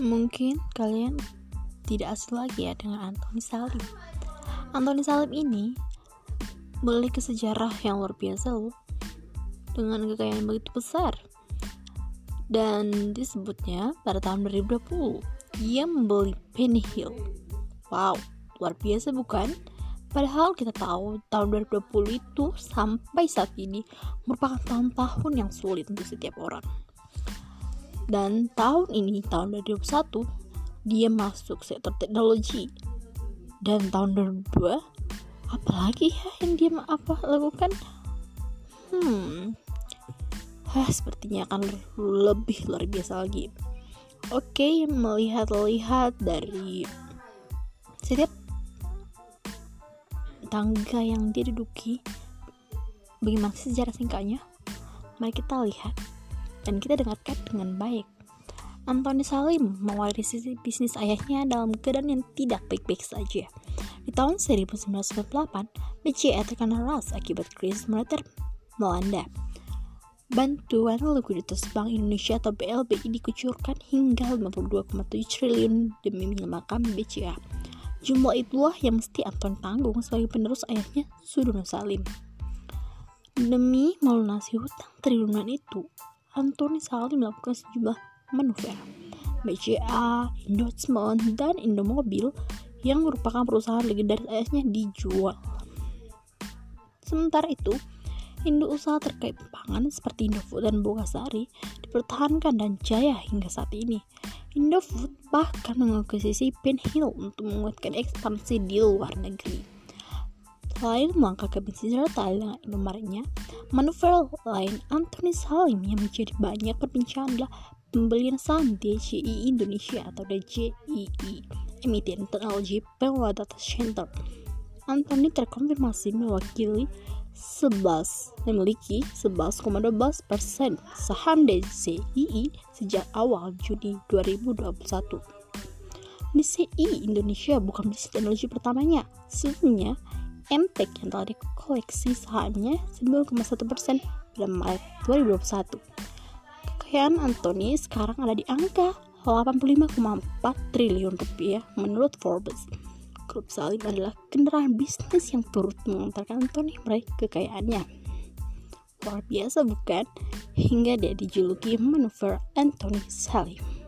Mungkin kalian tidak asing lagi ya dengan Anthony Salim. Anthony Salim ini memiliki sejarah yang luar biasa loh dengan kekayaan begitu besar. Dan disebutnya pada tahun 2020 ia membeli Penny Hill. Wow luar biasa bukan? Padahal kita tahu tahun 2020 itu sampai saat ini merupakan tahun-tahun yang sulit untuk setiap orang dan tahun ini tahun 2021 dia masuk sektor teknologi dan tahun 2002 apalagi ya yang dia apa lakukan hmm Hah, sepertinya akan lebih luar biasa lagi. Oke, melihat-lihat dari setiap tangga yang dia duduki, bagaimana sejarah singkatnya? Mari kita lihat dan kita dengarkan dengan baik. Anthony Salim mewarisi bisnis ayahnya dalam keadaan yang tidak baik-baik saja. Di tahun 1998, BCA terkena ras akibat krisis moneter melanda. Bantuan likuiditas Bank Indonesia atau BLBI dikucurkan hingga 52,7 triliun demi menyelamatkan BCA. Jumlah itulah yang mesti Anton tanggung sebagai penerus ayahnya Sudono Salim. Demi melunasi hutang triliunan itu, Antoni Salim melakukan sejumlah manuver. BCA, Indotsmont, dan Indomobil yang merupakan perusahaan legendaris ayahnya dijual. Sementara itu, Indo usaha terkait pangan seperti Indofood dan Bogasari dipertahankan dan jaya hingga saat ini. Indofood bahkan mengakuisisi Hill untuk menguatkan ekspansi di luar negeri. Selain melangkah ke bisnis dengan Indomaretnya, manuver lain Anthony Salim yang menjadi banyak perbincangan adalah pembelian saham DJI Indonesia atau DJII, emiten teknologi pengelola data center. Anthony terkonfirmasi mewakili 11 memiliki 11,12% saham DCII sejak awal Juni 2021. DCI Indonesia bukan bisnis teknologi pertamanya. Sebelumnya, Telah dikoleksi sahamnya 9,1% pada Maret 2021. Kekayaan Anthony sekarang ada di angka 85,4 triliun rupiah menurut Forbes. Grup Salim adalah kendaraan bisnis yang turut mengantarkan Anthony meraih kekayaannya. Luar biasa bukan? Hingga dia dijuluki manuver Anthony Salim.